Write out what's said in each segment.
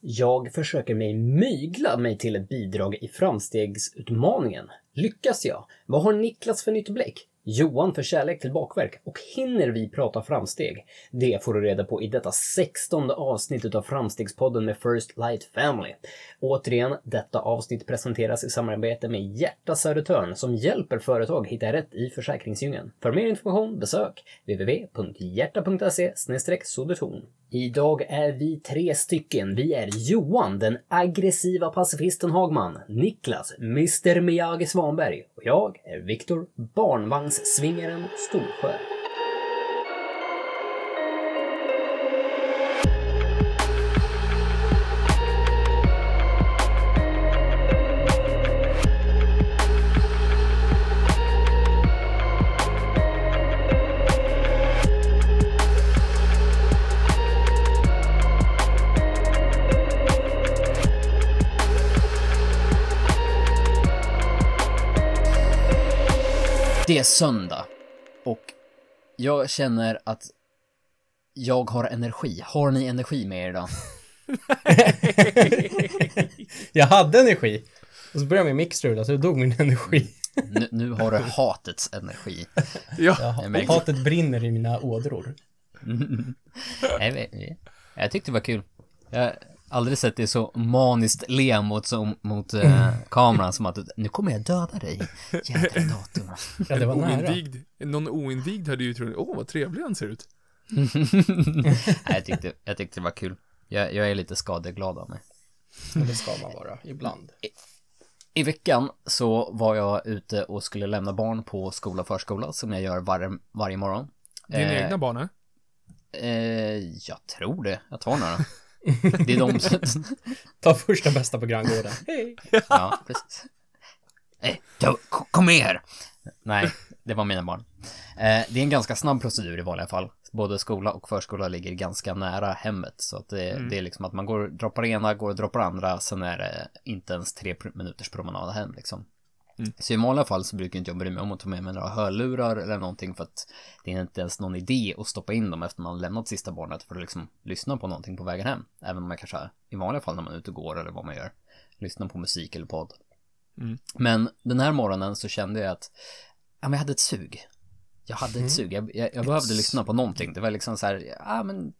Jag försöker mig mygla mig till ett bidrag i framstegsutmaningen. Lyckas jag? Vad har Niklas för nytt bläck? Johan för kärlek till bakverk och hinner vi prata framsteg? Det får du reda på i detta sextonde avsnitt utav Framstegspodden med First Light Family. Återigen, detta avsnitt presenteras i samarbete med Hjärta Södertörn som hjälper företag hitta rätt i försäkringsdjungeln. För mer information besök www.hjärta.se sodertorn. Idag är vi tre stycken. Vi är Johan, den aggressiva pacifisten Hagman, Niklas, Mr Miyagi Svanberg och jag är Viktor, barnvagnssvingaren Storsjö. Det är söndag och jag känner att jag har energi. Har ni energi med er idag? jag hade energi. Och så började min mix strula, så dog min energi. Nu, nu har du hatets energi. ja, jag hatet brinner i mina ådror. Nej, jag tyckte det var kul. Jag, aldrig sett dig så maniskt le mot, som, mot eh, kameran som att nu kommer jag döda dig, jädra dator. Ja, det var nära. Oinvigd, någon oinvigd hade ju trott, åh vad trevlig han ser ut. Nej, jag tyckte, jag tyckte det var kul. Jag, jag är lite skadeglad av mig. Det ska man vara, ibland. I, I veckan så var jag ute och skulle lämna barn på skola och förskola som jag gör var, varje morgon. Dina eh, egna barn? Eh? Eh, jag tror det. Jag tar några. Det är de som... Ta första bästa på granngården. Hej! Ja, precis. Hej, kom med här! Nej, det var mina barn. Eh, det är en ganska snabb procedur i vanliga fall. Både skola och förskola ligger ganska nära hemmet. Så att det, mm. det är liksom att man går, droppar ena, går och droppar andra. Sen är det inte ens tre minuters promenad hem liksom. Mm. Så i vanliga fall så brukar inte jag bry mig om att ta med mig några hörlurar eller någonting för att det är inte ens någon idé att stoppa in dem efter man lämnat sista barnet för att liksom lyssna på någonting på vägen hem. Även om jag kanske i vanliga fall när man är ute och går eller vad man gör, lyssnar på musik eller podd. Mm. Men den här morgonen så kände jag att ja, men jag hade ett sug. Jag hade ett mm. sug. Jag, jag, jag behövde lyssna på någonting. Det var liksom så här, ja men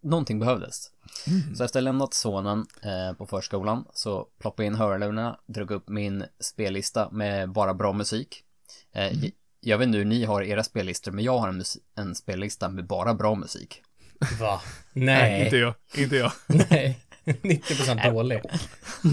någonting behövdes. Mm. Så efter att lämnat sonen eh, på förskolan så ploppade jag in hörlurarna, drog upp min spellista med bara bra musik. Eh, mm. Jag vet inte hur ni har era spellistor, men jag har en, en spellista med bara bra musik. Va? Nej. Nej. Inte jag. Inte jag. Nej. 90% dålig.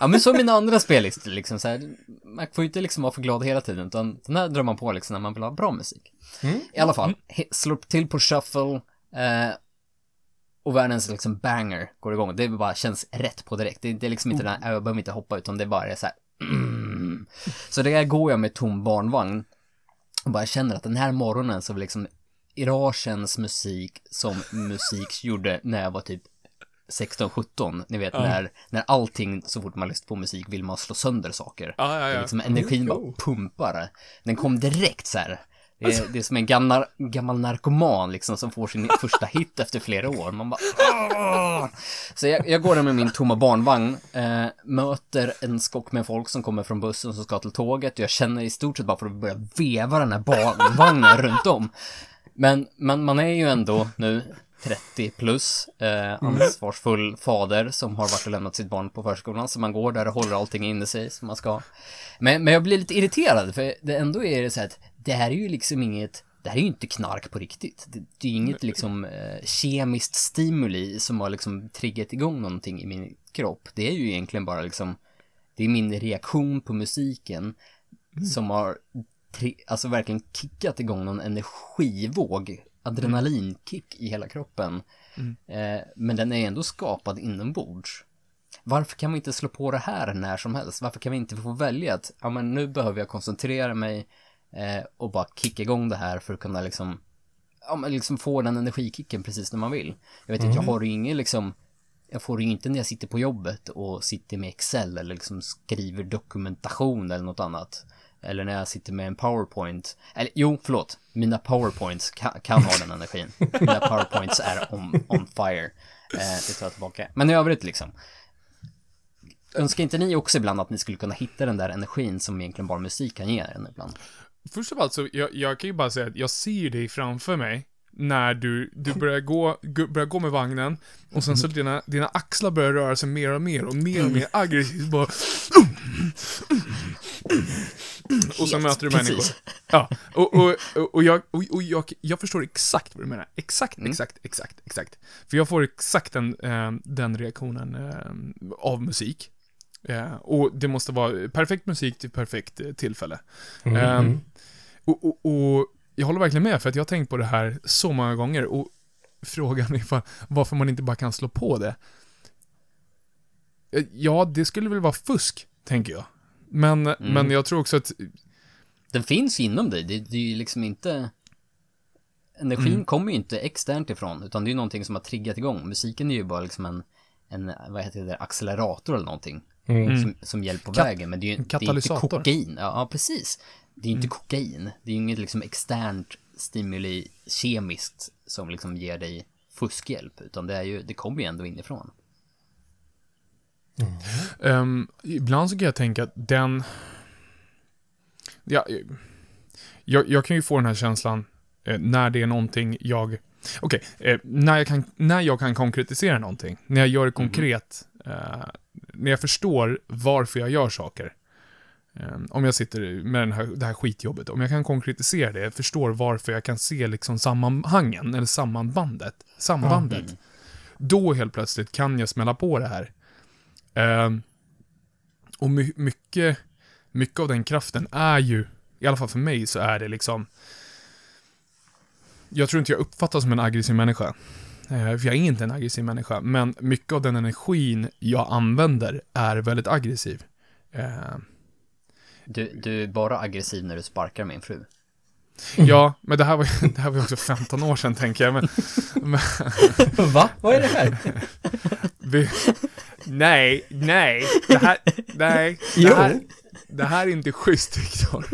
ja men så mina andra spellistor liksom så här, man får ju inte liksom vara för glad hela tiden utan den här drar man på liksom när man vill ha bra musik. Mm. I alla fall, slår till på shuffle eh, och världens liksom banger går igång. Det bara känns rätt på direkt. Det, det är liksom inte mm. den här, jag behöver inte hoppa utan det är bara så här, mm. Så det går jag med tom barnvagn och bara känner att den här morgonen så liksom Irachens musik som musik gjorde när jag var typ 16-17, ni vet ja. när, när allting, så fort man lyssnar på musik vill man slå sönder saker. Ja, ja, ja. Liksom energin bara pumpar. Den kom direkt så här. Det är, alltså. det är som en gammal, gammal narkoman liksom som får sin första hit efter flera år. Man bara Åh! Så jag, jag, går där med min tomma barnvagn, eh, möter en skock med folk som kommer från bussen som ska till tåget. Och jag känner i stort sett bara för att börja veva den här barnvagnen runt om. Men, men man är ju ändå nu 30 plus, eh, mm. ansvarsfull fader som har varit och lämnat sitt barn på förskolan. Så man går där och håller allting inne sig som man ska. Men, men jag blir lite irriterad för det ändå är det så att det här är ju liksom inget det här är ju inte knark på riktigt. Det, det är ju inget liksom eh, kemiskt stimuli som har liksom triggat igång någonting i min kropp. Det är ju egentligen bara liksom, det är min reaktion på musiken mm. som har, alltså verkligen kickat igång någon energivåg adrenalinkick i hela kroppen. Mm. Eh, men den är ändå skapad inombords. Varför kan vi inte slå på det här när som helst? Varför kan vi inte få välja att, ja men nu behöver jag koncentrera mig eh, och bara kicka igång det här för att kunna liksom, ja men liksom få den energikicken precis när man vill. Jag vet mm. att jag har ju ingen liksom, jag får ju inte när jag sitter på jobbet och sitter med Excel eller liksom skriver dokumentation eller något annat. Eller när jag sitter med en powerpoint, eller jo, förlåt, mina powerpoints kan, kan ha den energin. Mina powerpoints är on, on fire. Eh, det tar jag tillbaka. Men i övrigt liksom. Önskar inte ni också ibland att ni skulle kunna hitta den där energin som egentligen bara musik kan ge er ibland? Först av allt så, jag, jag kan ju bara säga att jag ser dig framför mig när du, du börjar, gå, börjar gå med vagnen och sen så dina, dina axlar börjar röra sig mer och mer och mer och mer aggressivt bara... Och så möter du Precis. människor. Ja, och, och, och, och, jag, och, och jag, jag förstår exakt vad du menar. Exakt, exakt, exakt, exakt. För jag får exakt den, eh, den reaktionen eh, av musik. Eh, och det måste vara perfekt musik till perfekt eh, tillfälle. Mm, Ehm, och, och, och jag håller verkligen med, för att jag har tänkt på det här så många gånger och frågan är ifall, varför man inte bara kan slå på det. Eh, Ja, det skulle väl vara fusk, tänker jag. Men, men jag tror också att, Den finns ju inom dig, det, det är ju liksom inte... Energin kommer ju inte externt ifrån, utan det är ju någonting som har triggat igång. Musiken är ju bara liksom en, en vad heter det, accelerator eller någonting. Som, som hjälper på Kat- vägen, men det är ju det är inte katalysator. kokain. Ja, ja, precis. Det är ju inte kokain. Det är ju inget liksom externt stimuli kemiskt som liksom ger dig fuskhjälp, utan det är ju, det kommer ju ändå inifrån. Ehm, ibland så kan jag tänka att den, ja, jag, jag kan ju få den här känslan eh, när det är någonting jag, okej, eh, när, jag kan, när jag kan konkretisera någonting, när jag gör det konkret, eh, när jag förstår varför jag gör saker. Eh, om jag sitter med den här, det här skitjobbet, om jag kan konkretisera det, förstår varför jag kan se liksom sammanhangen, eller sammanbandet, sambandet. Då helt plötsligt kan jag smälla på det här. Ehm, och my, mycket, mycket av den kraften är ju, i alla fall för mig, så är det liksom... Jag tror inte jag uppfattas som en aggressiv människa. Eh, för jag är inte en aggressiv människa, men mycket av den energin jag använder är väldigt aggressiv. Eh, Du, du är bara aggressiv när du sparkar min fru. Ja, men det här, var, det här var ju också 15 år sedan, tänker jag. Men, men Va? Vad är det här? vi, nej, nej, det här, nej, det Jo. här, det här är inte schysst, Viktor.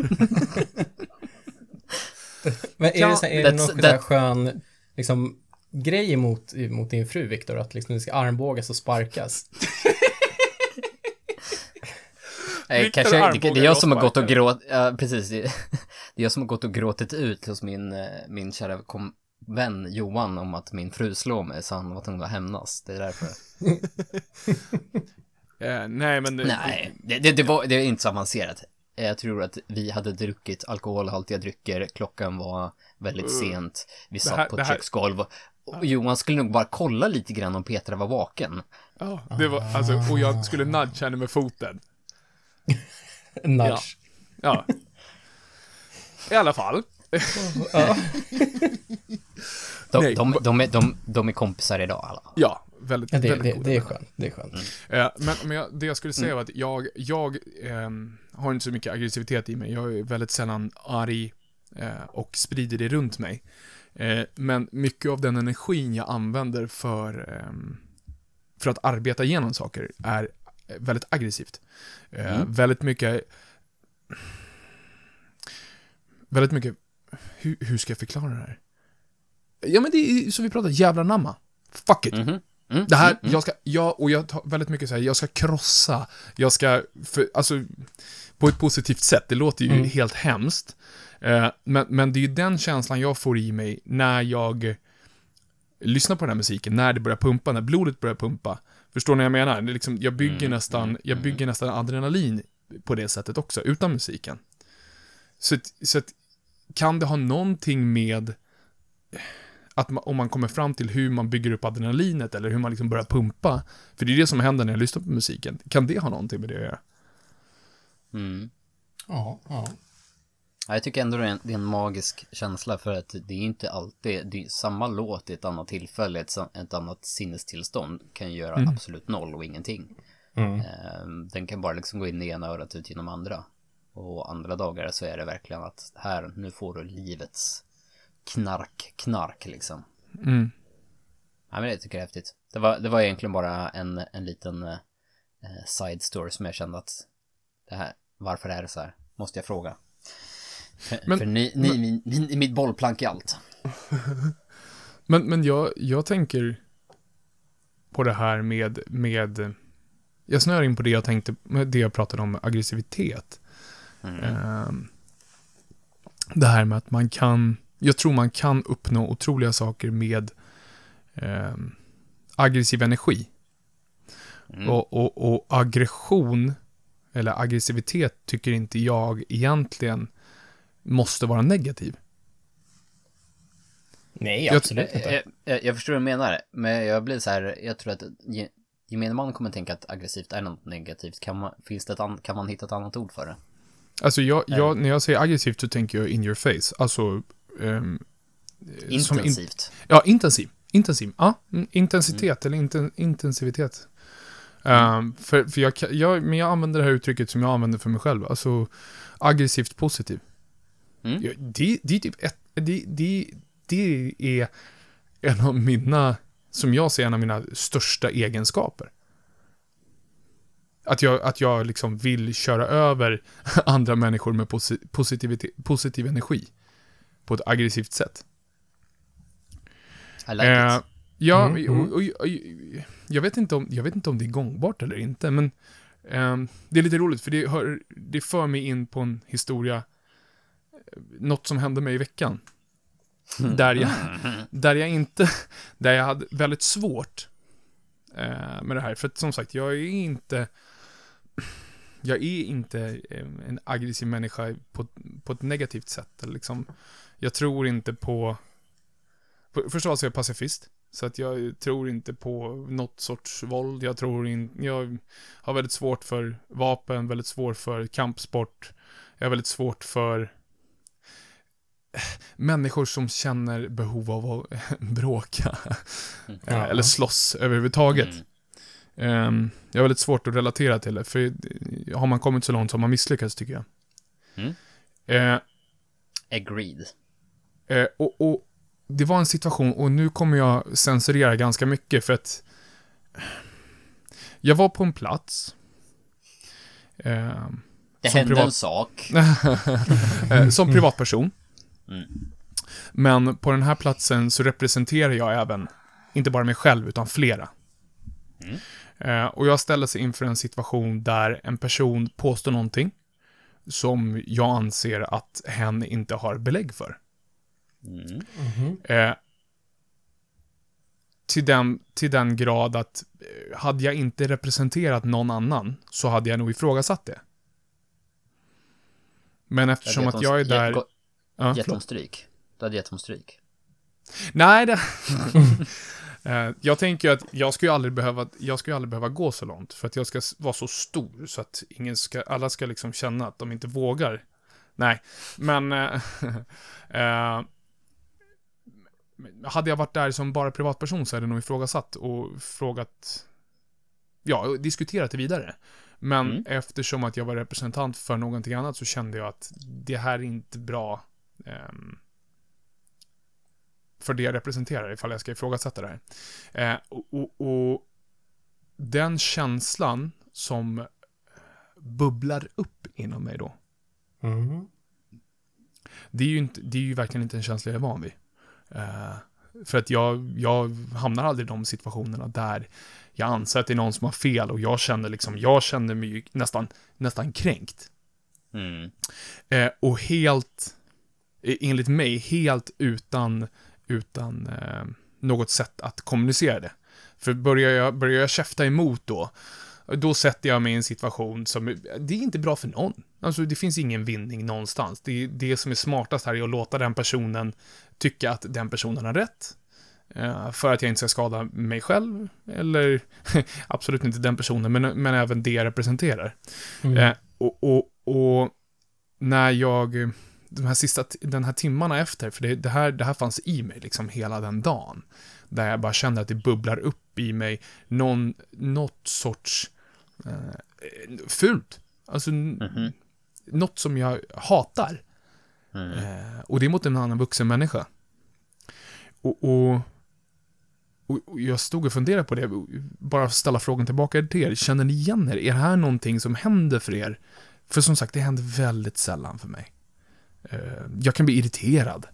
Men är det, så, är det någon that- skön, liksom, grej emot, emot din fru, Viktor? Att liksom det ska armbågas och sparkas? Nej, kanske, det, det är jag som har gått och gråtit, ja precis, det, det är jag som har gått och gråtit ut hos min, eh, min kära kom, vän Johan om att min fru slår mig, så han var tvungen att hämnas, det är därför. Eh, nej, men... det- Nej, det, det, det, var, det är inte så avancerat. Eh, Jag tror att vi hade druckit alkoholhaltiga drycker, klockan var väldigt sent, vi satt här- på ett här- köksgolv. Och Johan skulle nog bara kolla lite grann om Petra var vaken. Ja, det var, alltså, och jag skulle nudga henne med foten. Nudge. Ja. I alla fall. Ja. De, de, de, är, de, de är kompisar idag alla. Ja, väldigt, Ja, det, väldigt det, det är skönt. Det är skönt. Eh, men men jag, det jag skulle säga var att jag, jag ehm, har inte så mycket aggressivitet i mig. Jag är väldigt sällan arg eh, och sprider det runt mig. Eh, men mycket av den energin jag använder för, ehm, för att arbeta igenom saker är väldigt aggressivt. Eh, Väldigt mycket... Väldigt mycket... Hur, hur ska jag förklara det här? Ja men det är så vi pratar jävla namma. Fuck it. Mhm. Mm, Det här, mm, mm. jag ska, jag, och jag tar väldigt mycket så här, jag ska krossa, jag ska, för, alltså, på ett positivt sätt, det låter ju Mm. helt hemskt. Eh, men, men det är ju den känslan jag får i mig när jag lyssnar på den här musiken, när det börjar pumpa, när blodet börjar pumpa. Förstår ni vad jag menar? Det är liksom, jag bygger Mm, nästan, mm, jag bygger nästan adrenalin på det sättet också, utan musiken. Så, så att, kan det ha någonting med att man, om man kommer fram till hur man bygger upp adrenalinet eller hur man liksom börjar pumpa. För det är det som händer när jag lyssnar på musiken. Kan det ha någonting med det att göra? Mm. Ja, ja. Ja, jag tycker ändå det är, en, det är en magisk känsla för att det är inte alltid, det är samma låt i ett annat tillfälle, ett, ett annat sinnestillstånd kan göra absolut noll och ingenting. Mm. Ehm, den kan bara liksom gå in i ena örat ut genom andra. Och andra dagar så är det verkligen att här, nu får du livets knark, knark liksom. Mm. Ja, men det tycker jag är häftigt. Det var, det var egentligen bara en, en liten eh, side story som jag kände att det här, varför är det så här? Måste jag fråga. Men- För ni, ni, ni, ni är mitt bollplank i allt. Men, men jag, jag tänker på det här med, med... Jag snör in på det jag tänkte, det jag pratade om, aggressivitet. Ehm, det här med att man kan, jag tror man kan uppnå otroliga saker med ehm, aggressiv energi. Mm. Och, och, och aggression, eller aggressivitet, tycker inte jag egentligen måste vara negativ. Nej, Jag- absolut inte. Jag, jag, Eh, jag förstår vad du menar, men jag blir så här, jag tror att ge- gemene man kommer tänka att aggressivt är något negativt. Kan man, finns det ett an, kan man hitta ett annat ord för det? Alltså jag, jag, när jag säger aggressivt så tänker jag in your face. Alltså... ehm, som in- Intensivt. ja, intensiv. Intensiv. Ja, mm, intensitet eller inten, intensivitet. Ehm, för för jag, jag, men jag använder det här uttrycket som jag använder för mig själv. Alltså aggressivt positiv. Mm. Ja, det, det är typ ett, det, det, det är en av mina, som jag ser en av mina största egenskaper. Att jag, att jag liksom vill köra över andra människor med posi, positiv energi. På ett aggressivt sätt. I like Eh, it. ja, Mm, mm. Och, och, och, jag, vet inte om, jag vet inte om det är gångbart eller inte, men ehm, det är lite roligt för det, hör, det för mig in på en historia, eh, något som hände mig i veckan. Där jag, där jag inte, där jag hade väldigt svårt eh, med det här. För att som sagt, jag är inte, jag är inte eh, en aggressiv människa på, på ett negativt sätt. Liksom, jag tror inte på, på först av allt så är jag pacifist. Så att jag tror inte på något sorts våld. Jag tror inte, jag har väldigt svårt för vapen, väldigt svårt för kampsport. Jag har väldigt svårt för människor som känner behov av att bråka. Eh, Ja. Eller slåss överhuvudtaget. Mm. Ehm, jag har väldigt svårt att relatera till det, för har man kommit så långt så har man misslyckats tycker jag. Mm. Eh, Agreed. Eh, och, och det var en situation, och nu kommer jag censurera ganska mycket för att jag var på en plats. Eh, Det hände en sak. eh, som privatperson. Mm. Men på den här platsen så representerar jag även, inte bara mig själv, utan flera. Mm. Eh, och jag ställer sig inför en situation där en person påstår någonting som jag anser att hen inte har belägg för. Mm. Mhm. Eh, till, den, till den grad att eh, hade jag inte representerat någon annan så hade jag nog ifrågasatt det. Men eftersom att jag är där... Ja, Gett dem förlåt. stryk. Du hade gett dem stryk. Nej, det... Eh, jag tänker att jag ska ju aldrig behöva, jag ska ju aldrig behöva gå så långt. För att jag ska vara så stor så att ingen ska, alla ska liksom känna att de inte vågar. Nej, men... eh, eh, hade jag varit där som bara privatperson så hade jag nog ifrågasatt och frågat... Ja, och diskuterat det vidare. Men Mm. eftersom att jag var representant för någonting annat så kände jag att det här är inte bra. ehm, för det jag representerar ifall jag ska ifrågasätta det här. Eh, och, och, och den känslan som bubblar upp inom mig då, Mhm. det är ju, inte, det är ju verkligen inte en känsla jag är van vid. Eh, för att jag, jag hamnar aldrig i de situationerna där jag anser att det är någon som har fel och jag känner liksom, jag känner mig ju nästan, nästan kränkt. Mm. Eh, och helt, enligt mig, helt utan, utan eh, något sätt att kommunicera det. För börjar jag, börjar jag käfta emot då, då sätter jag mig i en situation som, det är inte bra för någon. Alltså det finns ingen vinning någonstans. Det, det som är smartast här är att låta den personen tycka att den personen har rätt. Eh, för att jag inte ska skada mig själv, eller absolut inte den personen, men, men även det jag representerar. Mm. Eh, och, och, och när jag, de här sista, den här timmarna efter, för det, det, här, det här fanns i mig liksom hela den dagen. Där jag bara kände att det bubblar upp i mig någon, något sorts eh, fult. Alltså, n- Mhm. något som jag hatar. Mm. Eh, och det är mot en annan vuxen människa. Och, och, och jag stod och funderade på det, bara ställa frågan tillbaka till er. Känner ni igen er? Är det här någonting som händer för er? För som sagt, det händer väldigt sällan för mig. Eh, jag kan bli irriterad.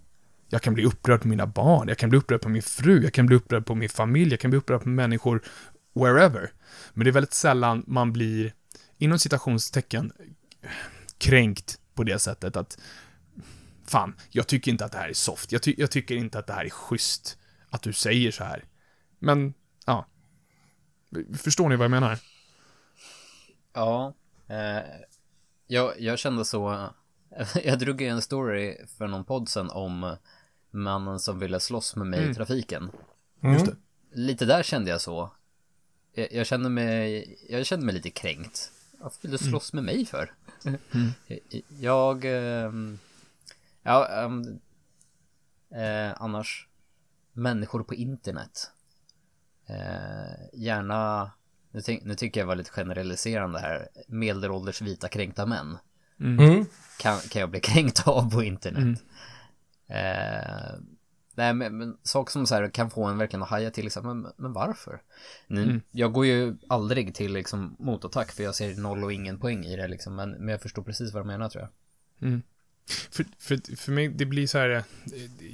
Jag kan bli upprörd på mina barn, jag kan bli upprörd på min fru, jag kan bli upprörd på min familj, jag kan bli upprörd på människor wherever. Men det är väldigt sällan man blir, inom citationstecken, kränkt på det sättet att fan, jag tycker inte att det här är soft. Jag, ty jag tycker inte att det här är schysst att du säger så här. Men, ja. Förstår ni vad jag menar? Ja. Eh, jag, jag kände så. Jag drog ju en story för någon podd sen om mannen som ville slåss med mig Mm. i trafiken. Just det. Lite där kände jag så. Jag, jag kände mig, jag kände mig lite kränkt. Varför vill du slåss med mig för? Jag, ehm, ja, ehm, eh, annars, människor på internet. Eh, gärna, nu, ty- nu tycker jag var lite generaliserande här, medelålders vita kränkta män Mm. kan, kan jag bli kränkt av på internet. Eh, nej, men, men saker som så här kan få en verkligen att haja till, liksom, men, men varför? Nu, Jag går ju aldrig till liksom, motattack för jag ser noll och ingen poäng i det, liksom, men, men jag förstår precis vad de menar tror jag. För, för, för mig, det blir så här, eh,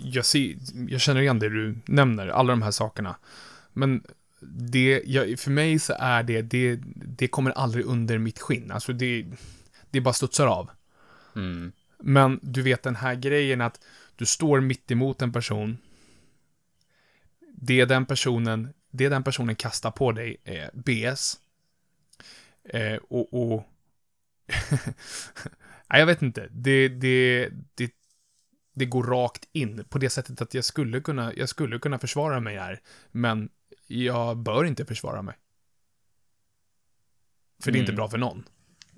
jag, ser, jag känner igen det du nämner, alla de här sakerna. Men det, jag, för mig så är det, det, det kommer aldrig under mitt skinn. Alltså det, det bara studsar av. Mm. Men du vet den här grejen att du står mitt emot en person. Det den personen, det den personen kastar på dig är BS. Eh, och, och Nej, jag vet inte. Det, det, det, det går rakt in på det sättet att jag skulle kunna, jag skulle kunna försvara mig här, men jag bör inte försvara mig. För det är inte Mm. bra för någon.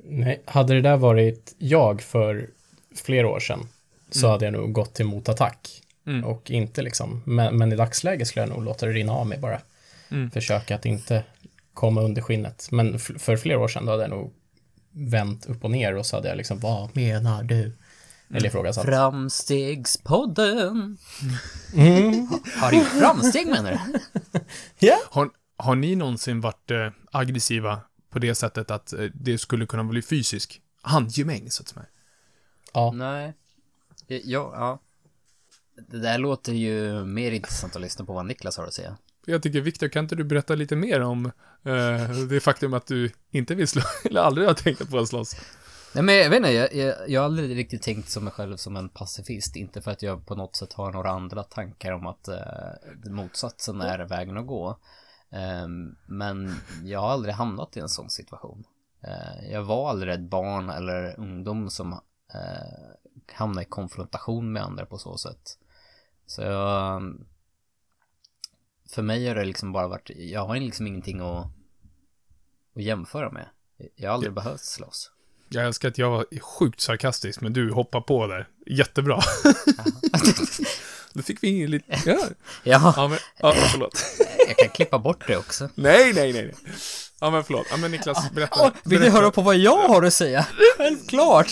Nej, hade det där varit jag för flera år sedan så Mm. hade jag nog gått till motattack. Mm. Och inte liksom, men, men i dagsläget skulle jag nog låta det rinna av mig bara. Mm. Försöka att inte komma under skinnet. Men för flera år sedan då hade jag nog vänt upp och ner och så hade jag liksom, vad menar du? Mm. Eller ifrågasatt. Framstegspodden! Mm. Har du gjort framsteg menar du? Ja. Har, har ni någonsin varit eh, aggressiva på det sättet att eh, det skulle kunna bli fysisk handgemäng, så att säga? Ja. Nej. Ja, ja. Det där låter ju mer intressant att lyssna på vad Niklas har att säga. Jag tycker, Viktor, kan inte du berätta lite mer om eh, det faktum att du inte vill slå, eller aldrig har tänkt på att slåss? Nej men jag vet inte, jag, jag, jag har aldrig riktigt tänkt som mig själv som en pacifist. Inte för att jag på något sätt har några andra tankar om att eh, motsatsen är vägen att gå. Ehm, men jag har aldrig hamnat i en sån situation. Eh, jag var aldrig ett barn eller ungdom som eh, hamnade i konfrontation med andra på så sätt. Så jag, för mig har det liksom bara varit, jag har liksom ingenting att, att jämföra med. Jag har aldrig behövt slåss. Jag älskar att jag var sjukt sarkastisk, men du hoppar på där. Jättebra. Då fick vi in lite... Ja, Ja, ja men... Ja, förlåt. Jag kan klippa bort det också. Nej, nej, nej. Ja, men förlåt. Ja, men Niklas, berätta. Åh, vill berätta. höra på vad jag har att säga? Självklart!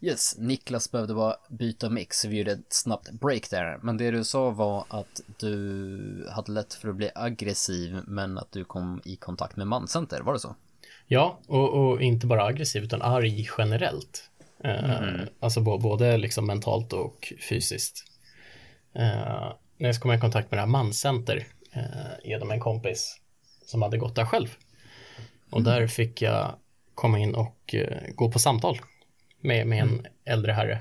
Yes, Niklas behövde bara byta mix, så vi gjorde ett snabbt break där. Men det du sa var att du hade lätt för att bli aggressiv, men att du kom i kontakt med manscenter, var det så? Ja, och, och inte bara aggressiv utan arg generellt. Eh, Alltså bo- både liksom mentalt och fysiskt. Eh, när jag kom i kontakt med det här manscenter eh, genom en kompis som hade gått där själv. Och där fick jag komma in och eh, gå på samtal med, med en äldre herre.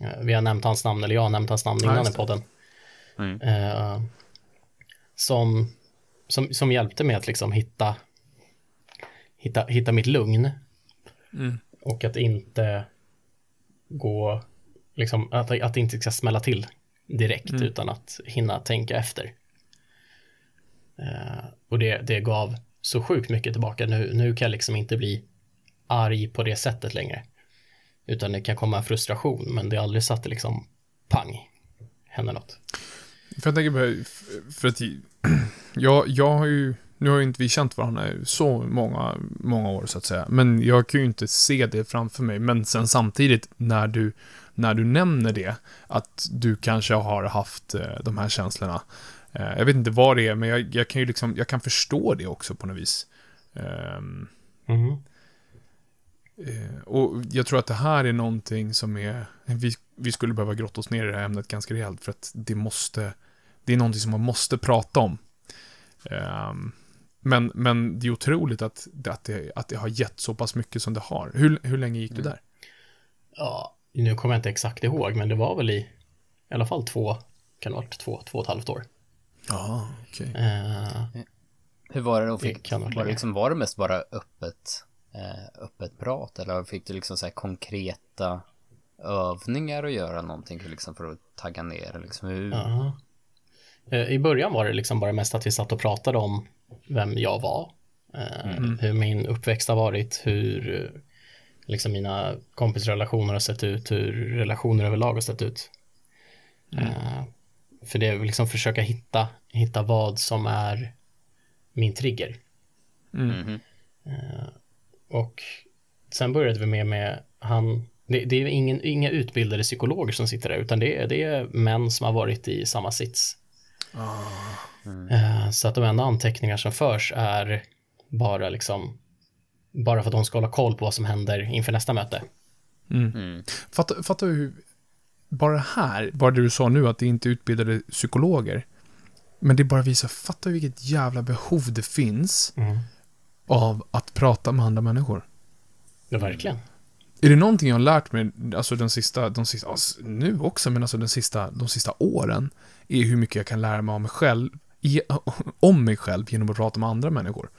Eh, vi har nämnt hans namn, eller jag har nämnt hans namn Ja, innan just i podden. Mm. Eh, som, som, som hjälpte mig att liksom hitta hitta, hitta mitt lugn. Mm. Och att inte gå, liksom, att, att det inte ska smälla till direkt Mm. utan att hinna tänka efter. Eh, och det, det gav så sjukt mycket tillbaka. Nu, nu kan jag liksom inte bli arg på det sättet längre. Utan det kan komma en frustration, men det är aldrig så att det liksom pang, händer något. För jag tänker på, för att jag, jag har ju, nu har ju inte vi känt varandra så många, många år så att säga, men jag kan ju inte se det framför mig, men sen samtidigt när du, när du nämner det, att du kanske har haft eh, de här känslorna, eh, jag vet inte vad det är, men jag, jag kan ju liksom, jag kan förstå det också på något vis. Mhm. Eh, och jag tror att det här är någonting som är, vi, vi skulle behöva grotta oss ner i det här ämnet ganska rejält för att det måste, det är någonting som man måste prata om. Ehm, men, men det är otroligt att, att, det, att det har gett så pass mycket som det har. Hur, hur länge gick du där? Ja, nu kommer jag inte exakt ihåg, men det var väl i, i alla fall två, kan det ha varit två, två och ett halvt år. Ja, okej. Eh, Hur var det Det fick, kan vara var det liksom, var det mest bara öppet, eh, öppet prat eller fick du liksom så här konkreta övningar att göra någonting liksom för att tagga ner liksom hur? ja. Eh, I början var det liksom bara mest att vi satt och pratade om vem jag var, eh, hur min uppväxt har varit, hur liksom mina kompisrelationer har sett ut, hur relationer överlag har sett ut. Eh, för det är liksom försöka hitta, hitta vad som är min trigger. Mhm. Och sen började vi med, med han, det, det är ju ingen, inga utbildade psykologer som sitter där, utan det, är- det är män som har varit i samma sits. Eh, Så att de enda anteckningar som förs är bara liksom, bara för att de ska hålla koll på vad som händer inför nästa möte. Fattar, fattar du hur, bara här, bara det du sa nu att det inte är utbildade psykologer, men det bara visar, fattar du vilket jävla behov det finns av att prata med andra människor? Ja, verkligen. Är det någonting jag har lärt mig, alltså den sista, de sista, alltså, nu också, men alltså den sista, de sista åren, är hur mycket jag kan lära mig om mig själv, i, om mig själv genom att prata med andra människor.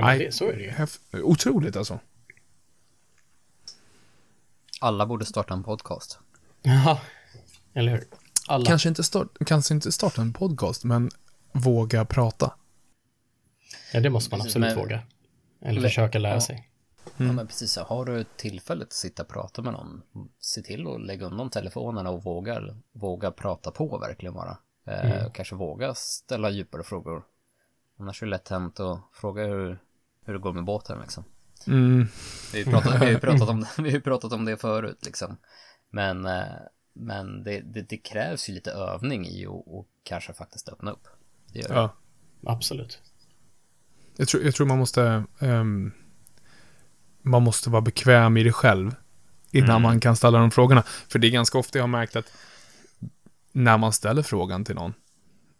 Ja, det, så är det ju. häf- Otroligt alltså. Alla borde starta en podcast. Ja, eller hur? Alla. Kanske inte, start, kanske inte starta en podcast, men våga prata. Ja, det måste man Precis, absolut men- våga. Eller Men- försöka lära ja. sig. Ja men precis, så har du tillfället att sitta och prata med någon, se till att lägga undan telefonerna och våga, våga prata på verkligen bara. Eh, Kanske våga ställa djupare frågor. Annars är det lätt hänt att fråga hur, hur det går med båten liksom. Mm, Vi har ju pratat, vi har ju pratat, om, vi har pratat om det förut liksom. Men, eh, men det, det, det krävs ju lite övning i och, och kanske faktiskt öppna upp. Det gör det. ja. Absolut. Jag tror, jag tror man måste, ehm, man måste vara bekväm i det själv innan man kan ställa de frågorna. För det är ganska ofta jag har märkt att när man ställer frågan till någon,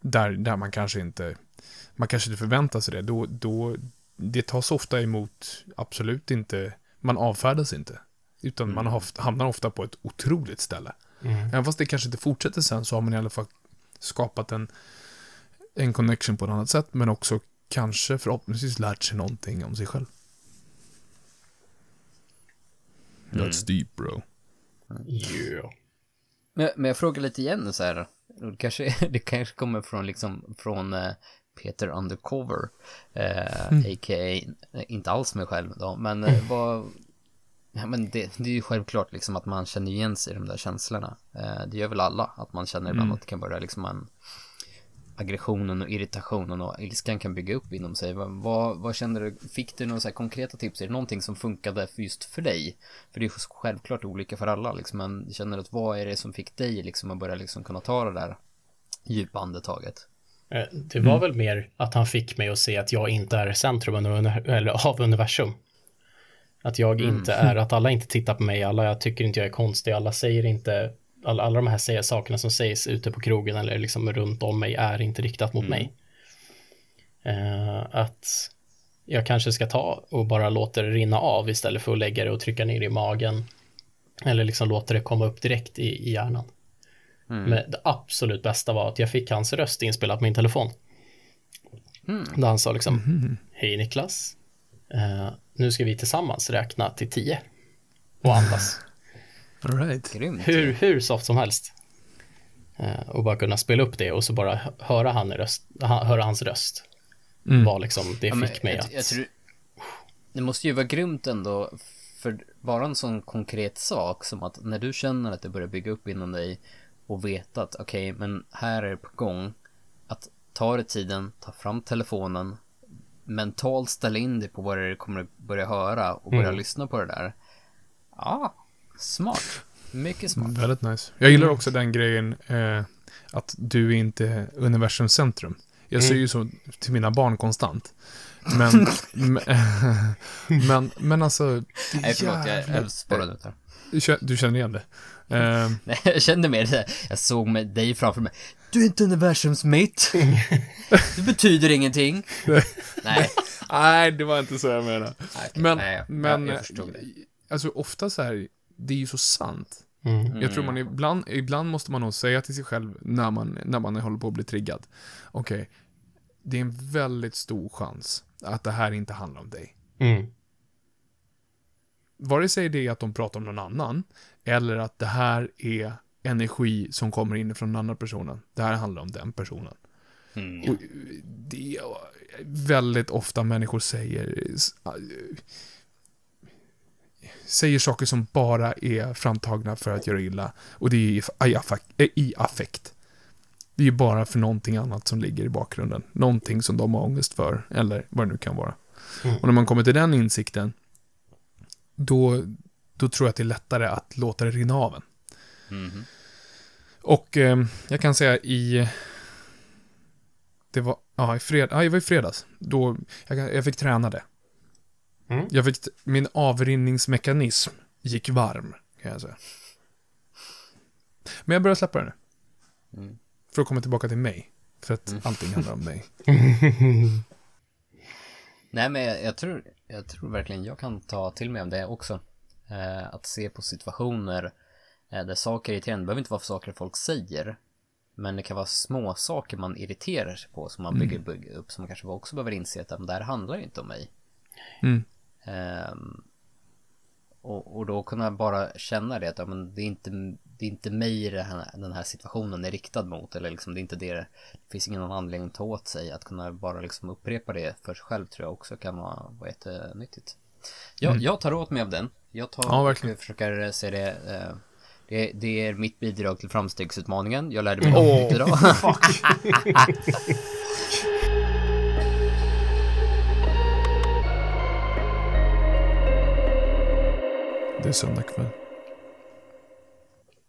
där, där man kanske inte, man kanske inte förväntar sig det, då, då, det tas ofta emot, absolut inte, man avfärdas inte. Utan man har, hamnar ofta på ett otroligt ställe. Även fast det kanske inte fortsätter sen så har man i alla fall skapat en, en connection på ett annat sätt, men också kanske förhoppningsvis lärt sig någonting om sig själv. That's deep bro. Yeah. Men, men jag frågar lite igen så här. Det kanske, det kanske kommer från liksom från eh, Peter Undercover. Eh, A.k.a. eh, inte alls mig själv då. Men eh, vad... Ja, men det, det är ju självklart liksom att man känner igen sig i de där känslorna. Eh, det gör väl alla. Att man känner ibland att det kan börja liksom en aggressionen och irritationen och ilskan kan bygga upp inom sig. Vad, vad, kände du? Fick du några så här konkreta tips? Är det någonting som funkade just för dig? För det är ju självklart olika för alla liksom. Men känner du att vad är det som fick dig liksom att börja liksom kunna ta det där djupa andetaget? Eh, Det var väl mer att han fick mig att se att jag inte är centrum av universum. Att jag inte är, att alla inte tittar på mig, alla jag tycker inte jag är konstig, alla säger inte, alla, alla de här säger, sakerna som sägs ute på krogen eller liksom runt om mig är inte riktat mot mig. Eh, att jag kanske ska ta och bara låta det rinna av istället för att lägga det och trycka ner det i magen. Eller liksom låta det komma upp direkt i, i hjärnan. Men det absolut bästa var att jag fick hans röst inspelad på min telefon. Där han sa liksom, hej Niklas, eh, nu ska vi tillsammans räkna till tio. Och andas. All right. Hur, hur soft som helst. Eh, och bara kunna spela upp det och så bara hö- höra, han röst, höra hans röst. Var liksom, det Ja, men fick mig jag, att... jag tror, det måste ju vara grymt ändå, för bara en sån konkret sak som att när du känner att det börjar bygga upp inom dig och veta att okej, men här är det på gång, att ta dig tiden, ta fram telefonen, mentalt ställa in dig på vad du kommer att börja höra och börja lyssna på det där. Ja, smart. Mycket smart. Väldigt nice. Jag gillar också den grejen eh, att du är inte är universums centrum. Jag säger ju så till mina barn konstant. Men, men, men, men alltså, Nej förlåt, jag, jag spårade ut här. Du känner- igen det? Eh, Nej, jag kände mer det, jag såg med dig framför mig. Du är inte universums mitt. Du betyder ingenting. Nej, nej, det var inte så jag menade. okej, Men, nej, jag, men jag, jag förstod det. alltså ofta så här, det är ju så sant. Mm. Jag tror man ibland, ibland måste man nog säga till sig själv när man, när man håller på att bli triggad. Okej, det är en väldigt stor chans att det här inte handlar om dig. Mm. Vare sig det är att de pratar om någon annan, eller att det här är energi som kommer in från den andra personen. Det här handlar om den personen. Mm. Och det är väldigt ofta människor säger säger saker som bara är framtagna för att göra illa. Och det är i, i, affek- eh, i affekt. Det är ju bara för någonting annat som ligger i bakgrunden. Någonting som de har ångest för, eller vad det nu kan vara. Mm. Och när man kommer till den insikten, då, då tror jag att det är lättare att låta det rinna av en. Mhm. Och eh, jag kan säga i... Det var, ja, i fred, ja, det var i fredags. Då, jag, jag fick träna det. Mm. Jag fick, min avrinningsmekanism gick varm, kan jag säga. Men jag börjar släppa det nu. Mm. För att komma tillbaka till mig. För att Mm. allting handlar om mig. Nej men jag, jag, tror, jag tror verkligen jag kan ta till mig av det också. Eh, att se på situationer eh, där saker är irriterande. Det behöver inte vara för saker folk säger. Men det kan vara små saker man irriterar sig på som man bygger, bygger upp. Som man kanske också behöver inse att "Men det här handlar inte om mig. Mm. Ehm, och, och då kunna bara känna det att ja, men det, är inte, det är inte mig det här, den här situationen är riktad mot. Eller liksom det är inte det. Det finns ingen anledning att ta åt sig. Att kunna bara liksom upprepa det för sig själv tror jag också kan vara, vara jättenyttigt. Jag, jag tar åt mig av den. Jag tar Ja, verkligen. försöker se det. Eh, det, det är mitt bidrag till framstegsutmaningen. Jag lärde mig något nytt idag. Det är söndag kväll.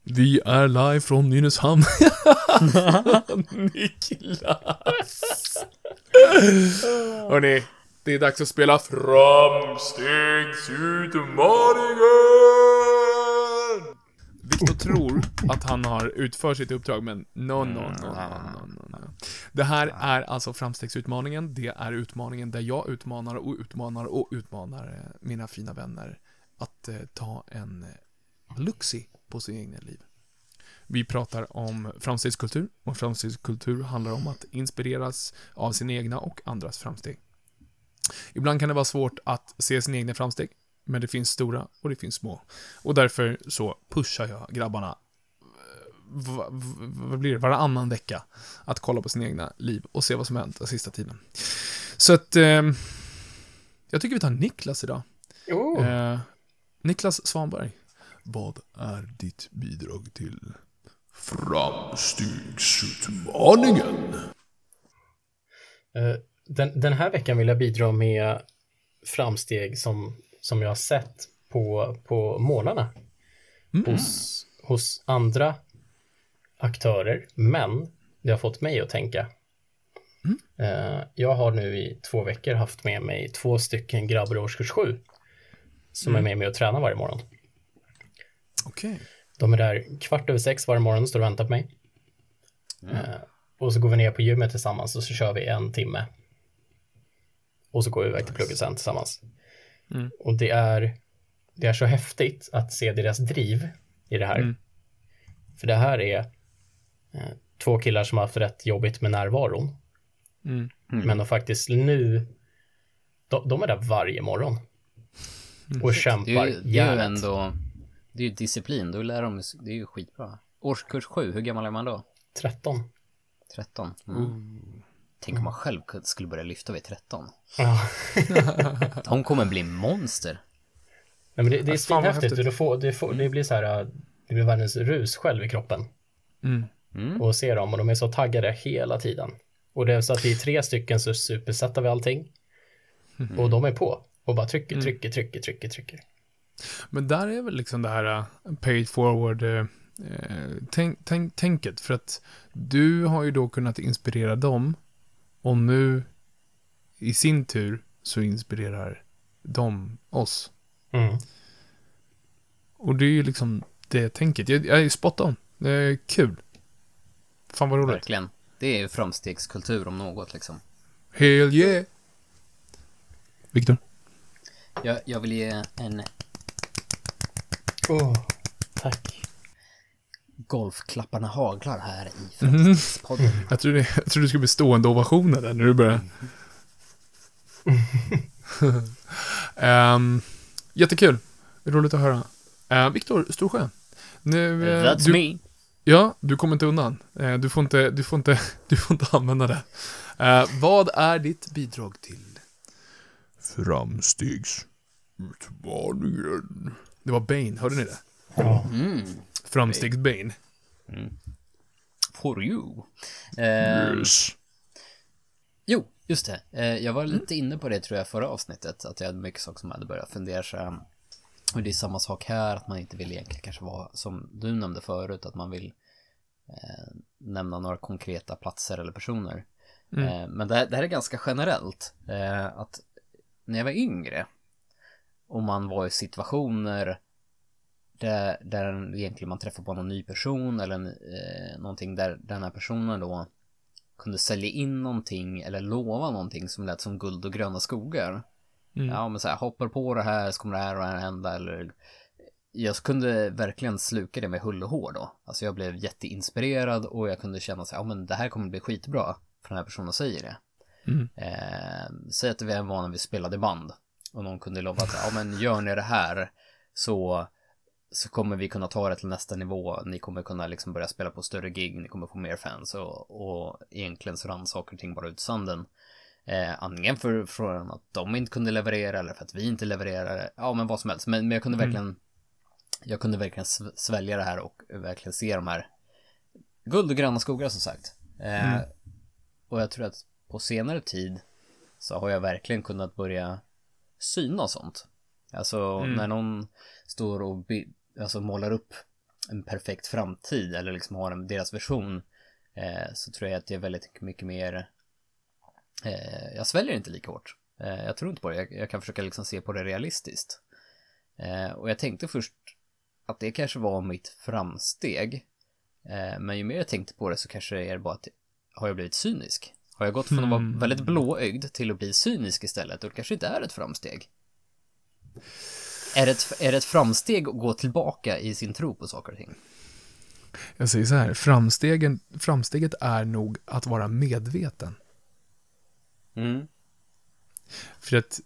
Vi är live från Nynäshamn. Niklas. Hörni, det är dags att spela Framstegsutmaningen! Viktor tror att han har utfört sitt uppdrag, men no, no, no, no, no, no, no. Det här är alltså Framstegsutmaningen. Det är utmaningen där jag utmanar och utmanar och utmanar eh, mina fina vänner att eh, ta en eh, luxi på sin egna liv. Vi pratar om framstegskultur och framstegskultur handlar om att inspireras av sina egna och andras framsteg. Ibland kan det vara svårt att se sina egna framsteg, men det finns stora och det finns små. Och därför så pushar jag grabbarna, eh, vad blir det, varannan vecka, att kolla på sina egna liv och se vad som hänt den sista tiden. Så att, eh, jag tycker vi tar Niklas idag. Oh. Eh, Niklas Svanberg. Vad är ditt bidrag till Framstegsutmaningen? Eh, Den, den här veckan vill jag bidra med framsteg som, som jag har sett på, på målarna Mm. hos, hos andra aktörer, men det har fått mig att tänka. Eh, Jag har nu i två veckor haft med mig två stycken grabbar i årskurs 7 som är med mig och tränar varje morgon. Okej. De är där kvart över sex varje morgon och står och väntar på mig. Eh, och så går vi ner på gymmet tillsammans och så kör vi en timme. Och så går vi iväg till plugget sen tillsammans. Mm. Och det är, det är så häftigt att se deras driv i det här. Mm. För det här är eh, två killar som har haft rätt jobbigt med närvaron. Mm. Men de faktiskt nu, de, de är där varje morgon. Och Det är kämpar ju, det är ju ändå, det är ju disciplin, då lär de det är ju skitbra. Årskurs 7, hur gammal är man då? 13. 13? Mm. Tänk om man själv skulle börja lyfta vid 13. Ja. De kommer bli monster. Nej, men det, det är svinhäftigt. häftigt. Du får, det, får, det blir så här, äh, det blir världens rus själv i kroppen. Mm. Mm. Och se dem och de är så taggade hela tiden. Och det är så att vi är tre stycken så supersätter vi allting. Och de är på och bara trycker, trycker, trycker, trycker, trycker. Men där är väl liksom det här uh, pay it forward uh, tänk, tänk, tänket. För att du har ju då kunnat inspirera dem Och nu, i sin tur, så inspirerar de oss. Mm. Och det är ju liksom det tänket. Jag, jag är spot on. Det är kul. Fan vad roligt. Verkligen. Det är ju framstegskultur om något liksom. Hell yeah! Viktor? Jag, jag vill ge en Oh, tack. golfklapparna haglar här i Framstegspodden. Jag tror, det, jag tror det skulle bli stående ovationer där när du börjar. um, jättekul. Roligt att höra. Uh, Viktor Storsjö. Nu, eh, That's du, me. Ja, du kommer inte undan. Eh, du, får inte, du, får inte, du får inte använda det. Eh, vad är ditt bidrag till framstegsutmaningen? Det var Bane, hörde ni det? Ja. Mm. Framstegs-Bane. For you. Eh, Yes. Jo, just det. Eh, jag var lite inne på det tror jag förra avsnittet, att jag hade mycket saker som hade börjat fundera så Och det är samma sak här, att man inte vill egentligen kanske vara, som du nämnde förut, att man vill eh, nämna några konkreta platser eller personer. Eh, men det, här- det här är ganska generellt, eh, att när jag var yngre och man var i situationer där, där egentligen man träffar på någon ny person eller eh, någonting där den här personen då kunde sälja in någonting eller lova någonting som lät som guld och gröna skogar. Mm. Ja men så här, hoppar på det här så kommer det här och det här hända eller jag kunde verkligen sluka det med hull och hår då. Alltså jag blev jätteinspirerad och jag kunde känna så här, ja men det här kommer bli skitbra för den här personen säger det. Mm. Eh, säg att vi var när vi spelade band och någon kunde lova att ja men gör ni det här så så kommer vi kunna ta det till nästa nivå. Ni kommer kunna liksom börja spela på större gig, ni kommer få mer fans och, och egentligen så rann saker och ting bara ut sanden. Eh, antingen för, för att de inte kunde leverera eller för att vi inte levererade. Ja, men vad som helst. Men, men jag kunde verkligen jag kunde verkligen sv- svälja det här och verkligen se de här guld och gröna skogar som sagt. Eh, Och jag tror att på senare tid så har jag verkligen kunnat börja syna sånt. Alltså när någon står och alltså, målar upp en perfekt framtid eller liksom har en, deras version eh, så tror jag att det är väldigt mycket mer eh, jag sväljer inte lika hårt. Eh, jag tror inte på det. Jag, jag kan försöka liksom se på det realistiskt. Eh, och jag tänkte först att det kanske var mitt framsteg. Eh, men ju mer jag tänkte på det så kanske det är bara att har jag blivit cynisk? Har jag gått från att vara väldigt blåögd till att bli cynisk istället? Och det kanske inte är ett framsteg. Är det, ett, är det ett framsteg att gå tillbaka i sin tro på saker och ting? Jag säger så här, framstegen, framsteget är nog att vara medveten. Mm. För att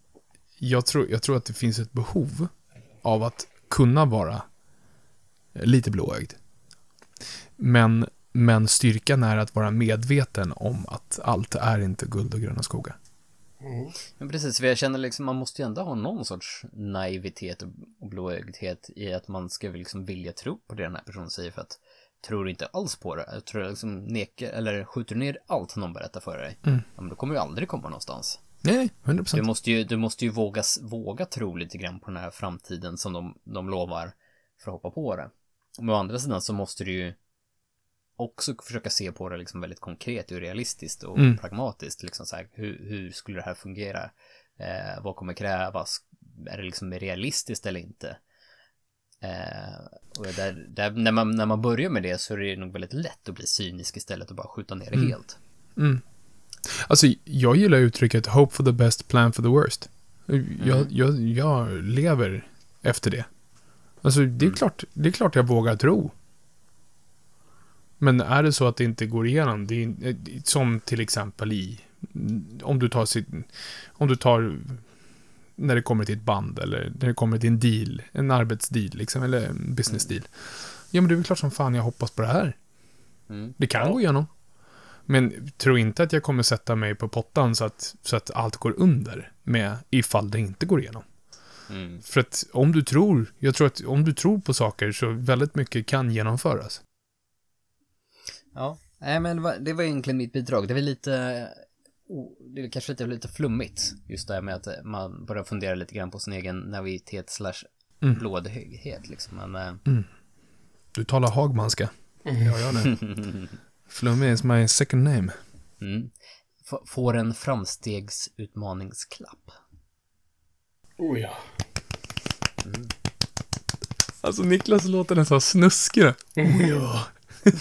jag tror, jag tror att det finns ett behov av att kunna vara lite blåögd. Men, men styrkan är att vara medveten om att allt är inte guld och gröna skogar. Men precis, för jag känner liksom man måste ju ändå ha någon sorts naivitet och blåögdhet i att man ska liksom vilja tro på det den här personen säger för att tror du inte alls på det, jag tror jag liksom nekar eller skjuter ner allt någon berättar för dig, ja, men då kommer du aldrig komma någonstans. Nej, 100 Du procent. måste ju, du måste ju våga, våga tro lite grann på den här framtiden som de, de lovar för att hoppa på det. Men å andra sidan så måste du ju också försöka se på det liksom väldigt konkret och realistiskt och Mm. pragmatiskt. Liksom så här, hur, hur skulle det här fungera? Eh, vad kommer krävas? Är det liksom realistiskt eller inte? Eh, och där, där, när, man, när man börjar med det så är det nog väldigt lätt att bli cynisk istället och bara skjuta ner det helt. Alltså, jag gillar uttrycket hope for the best, plan for the worst. Jag, Mm. jag, jag lever efter det. Alltså, det är, Mm. klart, det är klart jag vågar tro. Men är det så att det inte går igenom, det är, som till exempel i, om du tar sitt, om du tar, när det kommer till ett band eller när det kommer till en deal, en arbetsdeal liksom, eller en business deal. Ja, men det är väl klart som fan jag hoppas på det här. Mm. Det kan gå igenom. Men tro inte att jag kommer sätta mig på pottan så att, så att allt går under med ifall det inte går igenom. Mm. För att om du tror, jag tror att om du tror på saker så väldigt mycket kan genomföras. Ja, nej men det var, det var egentligen mitt bidrag. Det var lite, oh, det är kanske lite, lite flummigt. Just det här med att eh, man börjar fundera lite grann på sin egen naivitet slash Mm. blåögdhet liksom. Men eh, Du talar hagmanska. Jag gör det. Flummig is my second name. mm. Får en framstegsutmaningsklapp. Oh ja. Alltså Niklas låter nästan snuskig. Oh, ja.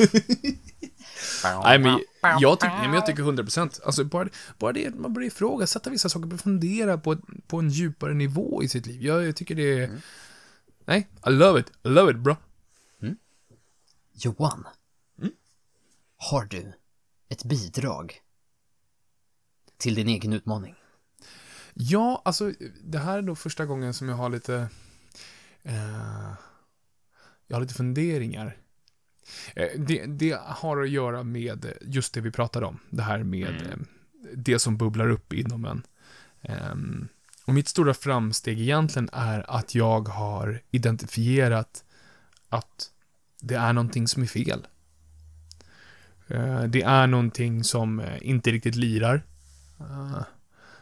Nej, men jag, tycker, nej, men jag tycker 100%. Alltså bara, bara det att man börjar ifrågasätta vissa saker, börjar fundera på, på en djupare nivå i sitt liv. Jag, jag tycker det är... Nej, I love it. I love it, bro. Johan. Har du ett bidrag till din egen utmaning? Ja, alltså det här är nog första gången som jag har lite... Eh, jag har lite funderingar. Eh, det, det har att göra med just det vi pratade om. Det här med eh, det som bubblar upp inom en. Ehm, och mitt stora framsteg egentligen är att jag har identifierat att det är någonting som är fel. Eh, det är någonting som inte riktigt lirar.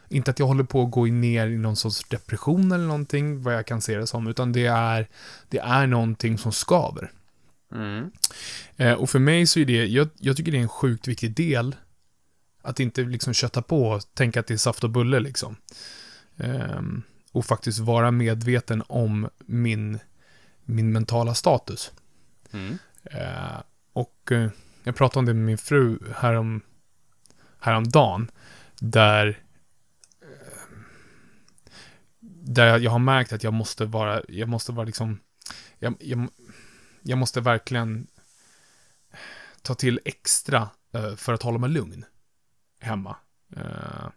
Inte att jag håller på att gå ner i någon sorts depression eller någonting, vad jag kan se det som, utan det är, det är någonting som skaver. Mm. Eh, och för mig så är det, jag, jag tycker det är en sjukt viktig del, att inte liksom kötta på och tänka att det är saft och bulle liksom. Ehm, och faktiskt vara medveten om min, min mentala status. Mm. Eh, och eh, jag pratade om det med min fru härom, häromdagen, där eh, där jag har märkt att jag måste vara, jag måste vara liksom, jag, jag, jag måste verkligen ta till extra eh, för att hålla mig lugn hemma. Eh,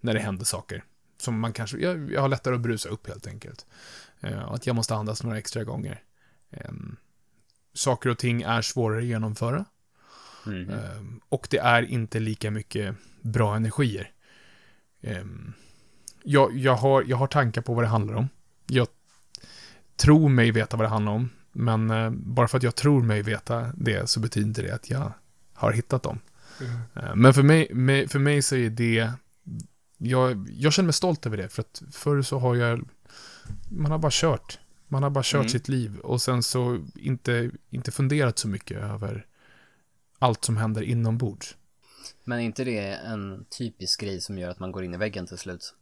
när det händer saker. Som man kanske, jag, jag har lättare att brusa upp helt enkelt. Eh, att jag måste andas några extra gånger. Em, saker och ting är svårare att genomföra. Mm. Ehm, och det är inte lika mycket bra energier. Ehm, jag, jag, har, jag har tankar på vad det handlar om. Jag tror mig veta vad det handlar om. Men eh, bara för att jag tror mig veta det så betyder inte det att jag har hittat dem. Eh, men för mig, mig, för mig så är det... Jag, jag känner mig stolt över det. För att förr så har jag... Man har bara kört. Man har bara kört Mm. sitt liv. Och sen så inte, inte funderat så mycket över allt som händer inombords. Men är inte det en typisk grej som gör att man går in i väggen till slut?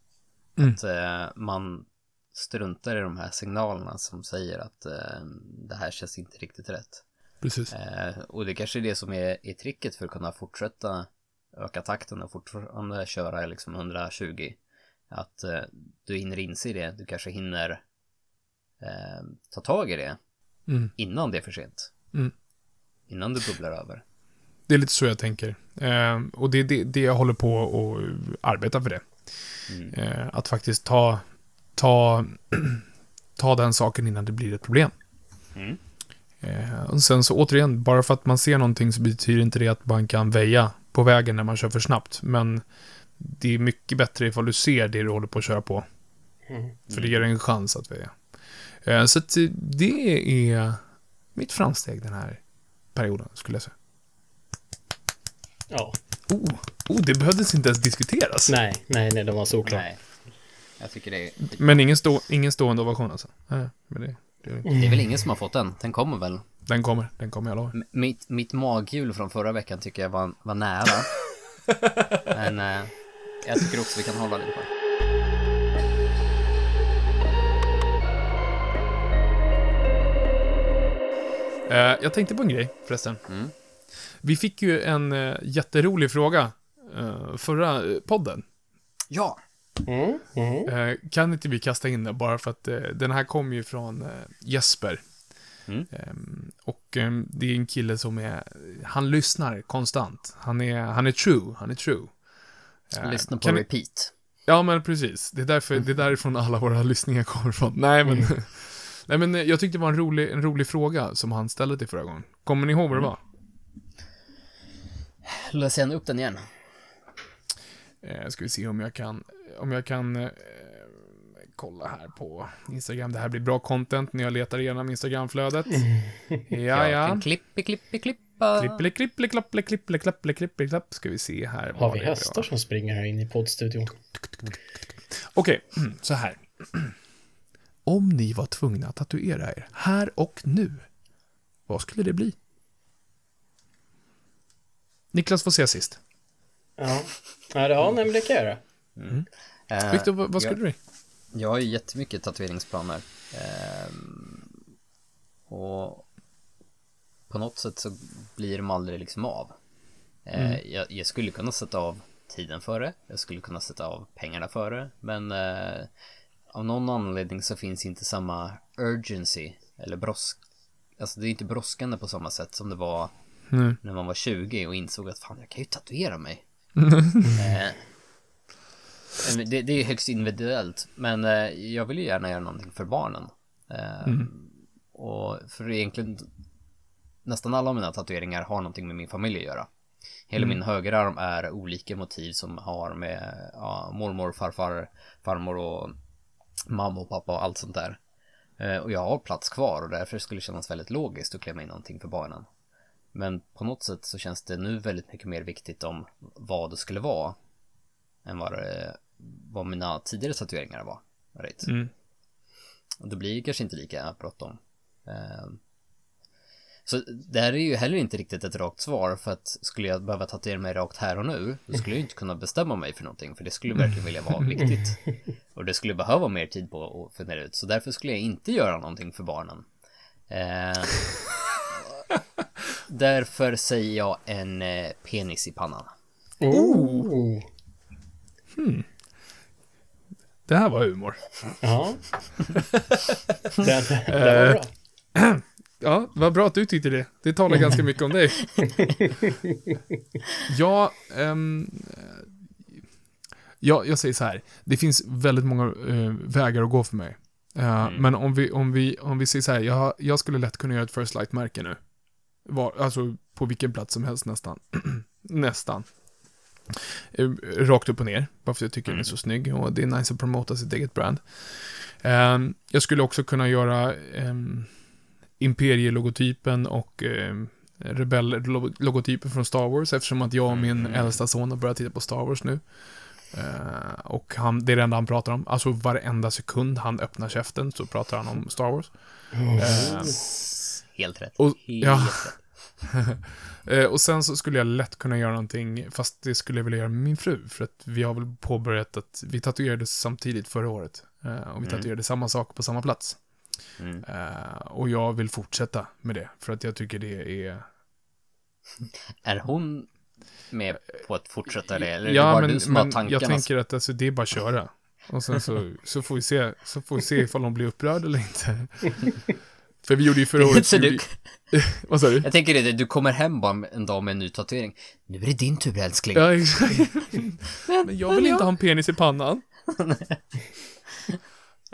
Mm. Att eh, man struntar i de här signalerna som säger att eh, det här känns inte riktigt rätt. Precis. Eh, och det kanske är det som är, är tricket för att kunna fortsätta öka takten och fortfarande köra liksom 120. Att eh, du hinner inse det, du kanske hinner eh, ta tag i det Mm. innan det är för sent. Mm. Innan du bubblar över. Det är lite så jag tänker. Eh, och det är det, det jag håller på och arbeta för det. Mm. Eh, att faktiskt ta, ta, ta den saken innan det blir ett problem. Mm. Eh, och sen så återigen, bara för att man ser någonting så betyder inte det att man kan väja på vägen när man kör för snabbt. Men det är mycket bättre ifall du ser det du håller på att köra på. Mm. För det ger en chans att väja. Eh, så att det är mitt framsteg den här perioden, skulle jag säga. Ja. Oh, oh det behövdes inte ens diskuteras. Nej, nej, nej, de var solklara. Nej. Jag tycker det är, Men ingen, stå, ingen stående ovation alltså? Nej, men det, det, det är väl ingen som har fått den. Den kommer väl. den kommer, den kommer jag lovar. Mitt, mitt maghjul från förra veckan tycker jag var, var nära. Men eh, jag tycker också vi kan hålla lite på det. Eh, jag tänkte på en grej förresten. Mm. Vi fick ju en eh, jätterolig fråga eh, förra podden. Ja. Mm, mm. Eh, kan inte vi kasta in den bara för att eh, den här kom ju från eh, Jesper. Mm. Ehm, och ehm, det är en kille som är, han lyssnar konstant. Han är, han är true, han är true. Lyssna på kan ni- repeat. Ja, men precis. Det är, därför, det är därifrån alla våra lyssningar kommer ifrån. Nej, men... Nej, men jag tyckte det var en rolig, en rolig fråga som han ställde till förra gången. Kommer ni ihåg vad det var? Läs gärna upp den igen. Eh, ska vi se om jag kan, om jag kan eh, kolla här på Instagram. Det här blir bra content när jag letar igenom Instagramflödet. Ja, ja. klippi, klippi, klippa. Klipple, klipple, klapple, klipple, klapple, klipple, klapp. Ska vi se här. Har vi hästar som springer här inne i poddstudion? Okej, så här. Om ni var tvungna att tatuera er här och nu, vad skulle det bli? Niklas får säga sist. Ja. Ja, det, ja nej, men det kan jag göra. Eh, Viktor, vad, vad skulle jag, du? Jag har ju jättemycket tatueringsplaner. Ehm, och på något sätt så blir de aldrig liksom av. Eh, jag, jag skulle kunna sätta av tiden för det. Jag skulle kunna sätta av pengarna för det. Men eh, av någon anledning så finns inte samma urgency eller brosk. Alltså det är inte brådskande på samma sätt som det var Nej. när man var 20 och insåg att fan jag kan ju tatuera mig. eh, det, det är högst individuellt, men eh, jag vill ju gärna göra någonting för barnen. Eh, Och för egentligen nästan alla mina tatueringar har någonting med min familj att göra. Hela min högerarm är olika motiv som har med ja, mormor, farfar, farmor och mamma och pappa och allt sånt där. Eh, och jag har plats kvar och därför skulle det kännas väldigt logiskt att klämma in någonting för barnen. Men på något sätt så känns det nu väldigt mycket mer viktigt om vad det skulle vara än vad, det, vad mina tidigare tatueringar var. Right? Mm. Och då blir det kanske inte lika bråttom. Eh, Så det här är ju heller inte riktigt ett rakt svar för att skulle jag behöva tatuera mig rakt här och nu då skulle jag inte kunna bestämma mig för någonting för det skulle verkligen vilja vara viktigt. Och det skulle behöva mer tid på att fundera ut så därför skulle jag inte göra någonting för barnen. Eh, därför säger jag en eh, penis i pannan. Oh. Det här var humor. Ja. det, det, det var bra. Ja, vad bra att du tyckte det. Det talar ganska mycket om dig. ja, ehm, ja, jag säger så här. Det finns väldigt många eh, vägar att gå för mig. Eh, Men om vi, om, vi, om vi säger så här, jag, jag skulle lätt kunna göra ett First Light-märke nu. Var, alltså på vilken plats som helst nästan. nästan. Eh, Rakt upp och ner, bara för att jag tycker den är så snygg och det är nice att promota sitt eget brand. Ehm, jag skulle också kunna göra ehm, Imperielogotypen och eh, Rebell-logotypen från Star Wars eftersom att jag och min äldsta son har börjat titta på Star Wars nu. Eh, och han, det är det enda han pratar om. Alltså varenda sekund han öppnar käften så pratar han om Star Wars. Eh, Helt rätt. Och- Helt ja. rätt. Eh, och sen så skulle jag lätt kunna göra någonting, fast det skulle jag vilja göra med min fru. För att vi har väl påbörjat att, vi tatuerade samtidigt förra året. Eh, och vi tatuerade samma sak på samma plats. Mm. Eh, och jag vill fortsätta med det, för att jag tycker det är... Är hon med på att fortsätta det? Eller är det bara du som har tankarna? jag tänker att alltså, det är bara att köra. Och sen så, så, får vi se, så får vi se ifall de blir upprörd eller inte. För vi gjorde ju förra året... Du, Vad sa du? jag tänker det, du kommer hem bara en dag med en ny tatuering. Nu är det din tur älskling. Ja, exakt. Men jag vill inte ha en penis i pannan.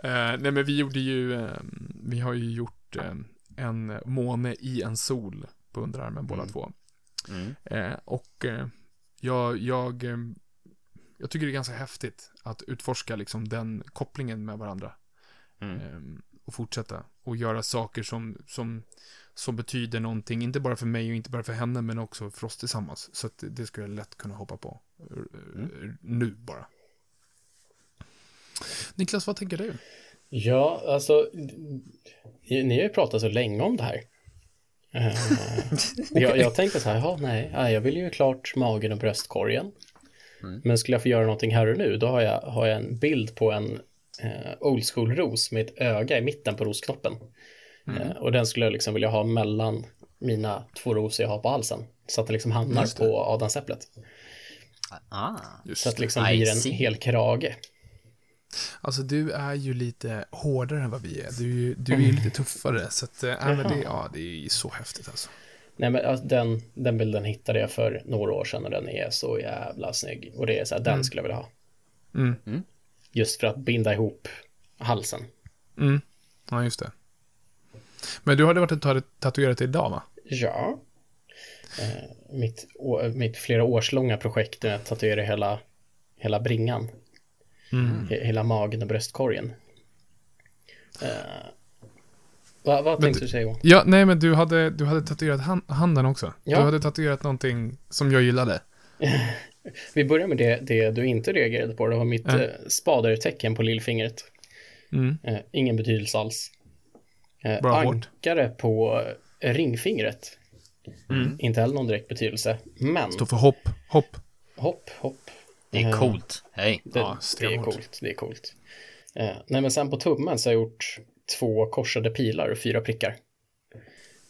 Eh, nej, men vi gjorde ju, eh, vi har ju gjort eh, en måne i en sol på underarmen båda två. Mm. Eh, och eh, jag, jag, eh, jag tycker det är ganska häftigt att utforska liksom den kopplingen med varandra. Mm. Och fortsätta och göra saker som, som, som betyder någonting, inte bara för mig och inte bara för henne, men också för oss tillsammans. Så att det, skulle jag lätt kunna hoppa på. eh, Nu bara. Niklas, vad tänker du? Ja, alltså, ni har ju pratat så länge om det här. Eh, jag, jag tänkte så här, ja, nej, ja, jag vill ju klart magen och bröstkorgen. Men skulle jag få göra någonting här och nu, då har jag, har jag en bild på en eh, old school-ros med ett öga i mitten på rosknoppen. Eh, och den skulle jag liksom vilja ha mellan mina två rosor jag har på halsen. Så att den liksom hamnar på adamsäpplet. Ah. Just Så att det liksom blir en hel krage. Alltså du är ju lite hårdare än vad vi är. Du, är ju- du är ju lite tuffare. Så att, äh, men det, ja, det är så häftigt alltså. Nej men alltså, den, den bilden hittade jag för några år sedan och den är så jävla snygg. Och det är så här, den skulle jag vilja ha. Mm. Just för att binda ihop halsen. Mm. Ja, just det. Men du hade varit och tatu- tatuerat dig idag, va? Ja. Eh, mitt, å, mitt flera årslånga projekt med att tatuera hela, hela bringan. He, hela magen och bröstkorgen. Eh, vad vad tänkte du- säga Johan? Ja, nej men du hade, du hade tatuerat han, handen också. Ja. Du hade tatuerat någonting som jag gillade. Vi börjar med det, det du inte reagerade på. Det var mitt Ja. eh, spadertecken på lillfingret. Mm. Eh, ingen betydelse alls. Eh, hårt. ankare på eh, ringfingret. Inte heller någon direkt betydelse. Men Står för hopp, hopp. hopp, hopp. Det är Eh, coolt. Hej. Det, Ja, det är coolt. Det är coolt. Eh, nej, men sen på tummen så har jag gjort två korsade pilar och fyra prickar.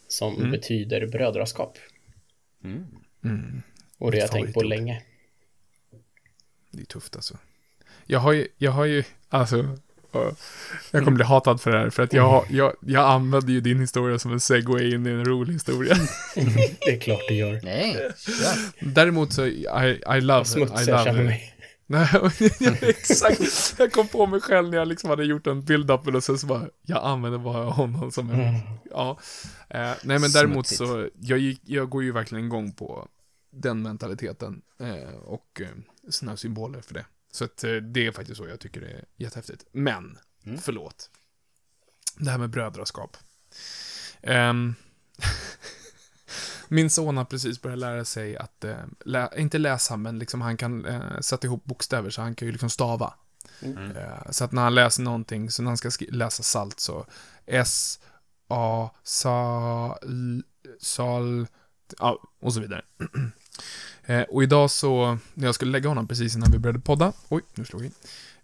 Som Mm. betyder brödraskap. Mm. Och det har jag tänkt på länge. Det är tufft alltså. Jag har ju, jag har ju, alltså, jag kommer bli hatad för det här, för att jag, jag, jag använder ju din historia som en segway in i en rolig historia. Det är klart det gör. Nej, kör. Däremot så, I, I love, Vad I smutsig jag love känner mig. Nej, exakt. Jag kom på mig själv när jag liksom hade gjort en build-up och sen så bara, jag använder bara honom som en, Mm. ja. Eh, nej men däremot så, jag, gick, jag går ju verkligen igång på den mentaliteten eh, och eh, såna symboler för det. Så att eh, det är faktiskt så jag tycker det är jättehäftigt. Men, Mm. förlåt. Det här med brödraskap. Ehm, Min son har precis börjat lära sig att, eh, lä inte läsa, men liksom han kan eh, sätta ihop bokstäver, så han kan ju liksom stava. Mm. Eh, så att när han läser någonting, så när han ska läsa salt så S, A, sa, l, sal, ja, och så vidare. eh, och idag så, när jag skulle lägga honom precis innan vi började podda, oj, nu slog jag in,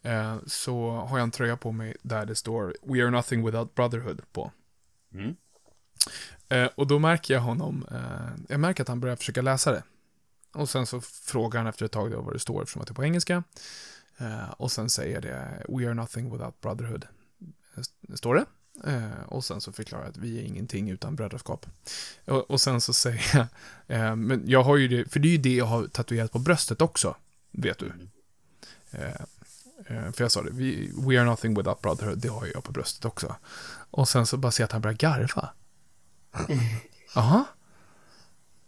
eh, så har jag en tröja på mig där det står We are nothing without brotherhood på. Mm. Eh, och då märker jag honom, jag märker att han börjar försöka läsa det. Och sen så frågar han efter ett tag då vad det står eftersom att det är på engelska. Och sen säger det We are nothing without brotherhood. Står det. Eh, och sen så förklarar jag att vi är ingenting utan brödraskap. Och, och sen så säger jag, eh, men jag har ju det, för det är ju det jag har tatuerat på bröstet också, vet du. Eh, eh, för jag sa det, we, we are nothing without brotherhood, det har jag på bröstet också. Och sen så bara ser jag att han börjar garva. Jaha.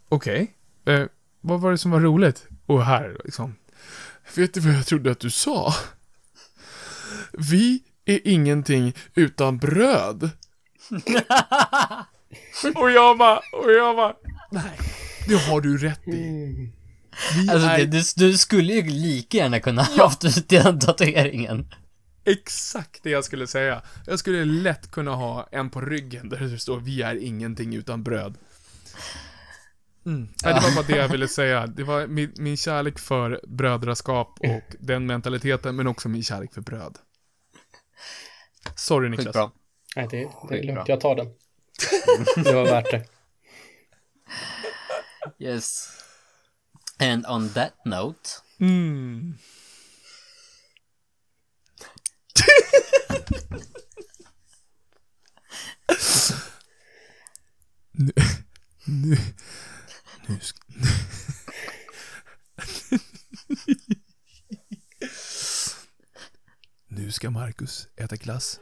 Okej. Eh, vad var det som var roligt? Och här liksom. Vet du vad jag trodde att du sa? Vi är ingenting utan bröd. och jag bara, och jag bara, nej, det har du rätt i. Vi Alltså, är det, du, du skulle ju lika gärna kunna haft ut den tatueringen. exakt det jag skulle säga. Jag skulle lätt kunna ha en på ryggen där det står vi är ingenting utan bröd. Mm. Nej, det var bara det jag ville säga. Det var min, min kärlek för brödraskap och den mentaliteten, men också min kärlek för bröd. Sorry Niklas. Sjukt bra. Nej, det, det är lugnt. Jag tar den. Det var värt det. Yes. And on that note. Mm. nu, nu, nu ska... nu ska Marcus äta glass.